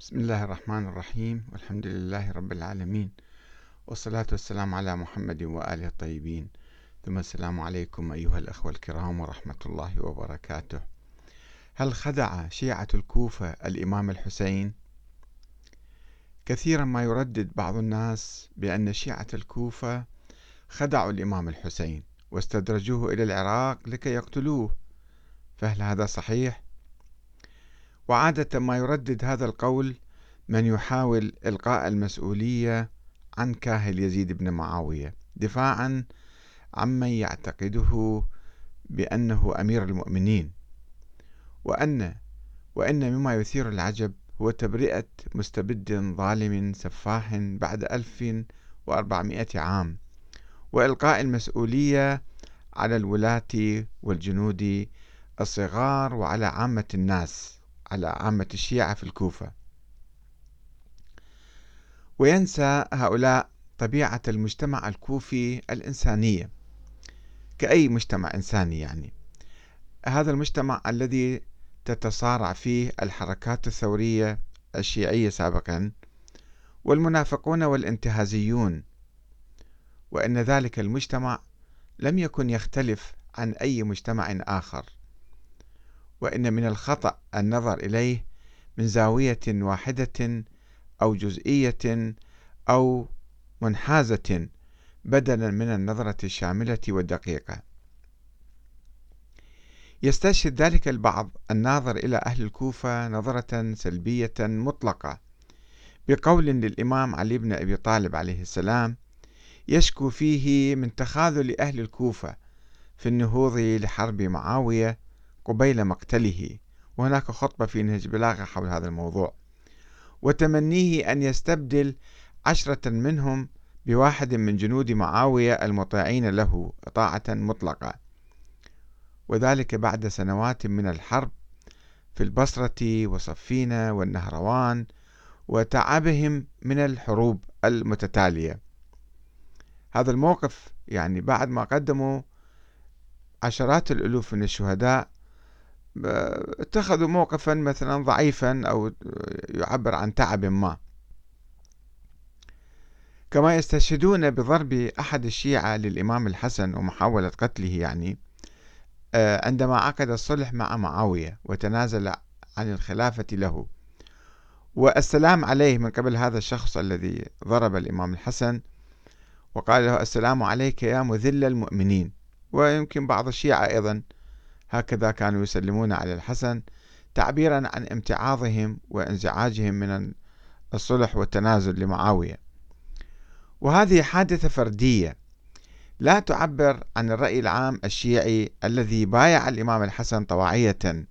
بسم الله الرحمن الرحيم والحمد لله رب العالمين والصلاة والسلام على محمد وآله الطيبين ثم السلام عليكم أيها الأخوة الكرام ورحمة الله وبركاته هل خدع شيعة الكوفة الإمام الحسين؟ كثيرا ما يردد بعض الناس بأن شيعة الكوفة خدعوا الإمام الحسين واستدرجوه إلى العراق لكي يقتلوه فهل هذا صحيح؟ وعادة ما يردد هذا القول من يحاول إلقاء المسؤولية عن كاهل يزيد بن معاوية دفاعا عمن يعتقده بأنه أمير المؤمنين. وأن وإن مما يثير العجب هو تبرئة مستبد ظالم سفاح بعد ألف وأربعمائة عام وإلقاء المسؤولية على الولاة والجنود الصغار وعلى عامة الناس. على عامة الشيعة في الكوفة. وينسى هؤلاء طبيعة المجتمع الكوفي الإنسانية. كأي مجتمع إنساني يعني. هذا المجتمع الذي تتصارع فيه الحركات الثورية الشيعية سابقا والمنافقون والانتهازيون. وأن ذلك المجتمع لم يكن يختلف عن أي مجتمع آخر. وإن من الخطأ النظر إليه من زاوية واحدة أو جزئية أو منحازة بدلا من النظرة الشاملة والدقيقة. يستشهد ذلك البعض الناظر إلى أهل الكوفة نظرة سلبية مطلقة بقول للإمام علي بن أبي طالب عليه السلام يشكو فيه من تخاذل أهل الكوفة في النهوض لحرب معاوية قبيل مقتله. وهناك خطبة في نهج بلاغة حول هذا الموضوع. وتمنيه أن يستبدل عشرة منهم بواحد من جنود معاوية المطيعين له طاعة مطلقة. وذلك بعد سنوات من الحرب في البصرة وصفينة والنهروان وتعبهم من الحروب المتتالية. هذا الموقف يعني بعد ما قدموا عشرات الألوف من الشهداء اتخذوا موقفا مثلا ضعيفا أو يعبر عن تعب ما. كما يستشهدون بضرب أحد الشيعة للإمام الحسن ومحاولة قتله يعني آه، عندما عقد الصلح مع معاوية وتنازل عن الخلافة له. والسلام عليه من قبل هذا الشخص الذي ضرب الإمام الحسن وقال له السلام عليك يا مذل المؤمنين. ويمكن بعض الشيعة أيضا هكذا كانوا يسلمون على الحسن تعبيرا عن امتعاضهم وانزعاجهم من الصلح والتنازل لمعاوية. وهذه حادثة فردية لا تعبر عن الرأي العام الشيعي الذي بايع الإمام الحسن طواعية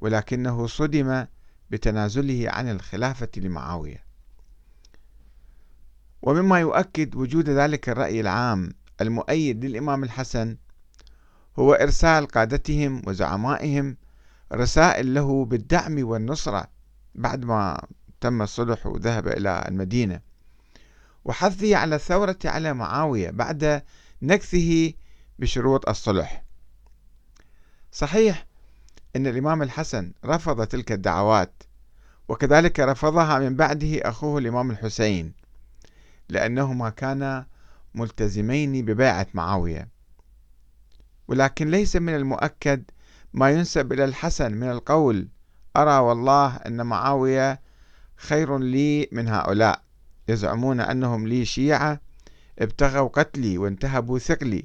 ولكنه صدم بتنازله عن الخلافة لمعاوية. ومما يؤكد وجود ذلك الرأي العام المؤيد للإمام الحسن هو إرسال قادتهم وزعمائهم رسائل له بالدعم والنصرة بعد ما تم الصلح وذهب إلى المدينة. وحثه على الثورة على معاوية بعد نكثه بشروط الصلح. صحيح أن الإمام الحسن رفض تلك الدعوات وكذلك رفضها من بعده أخوه الإمام الحسين لأنهما كانا ملتزمين ببيعة معاوية. ولكن ليس من المؤكد ما ينسب إلى الحسن من القول أرى والله أن معاوية خير لي من هؤلاء يزعمون أنهم لي شيعة ابتغوا قتلي وانتهبوا ثقلي.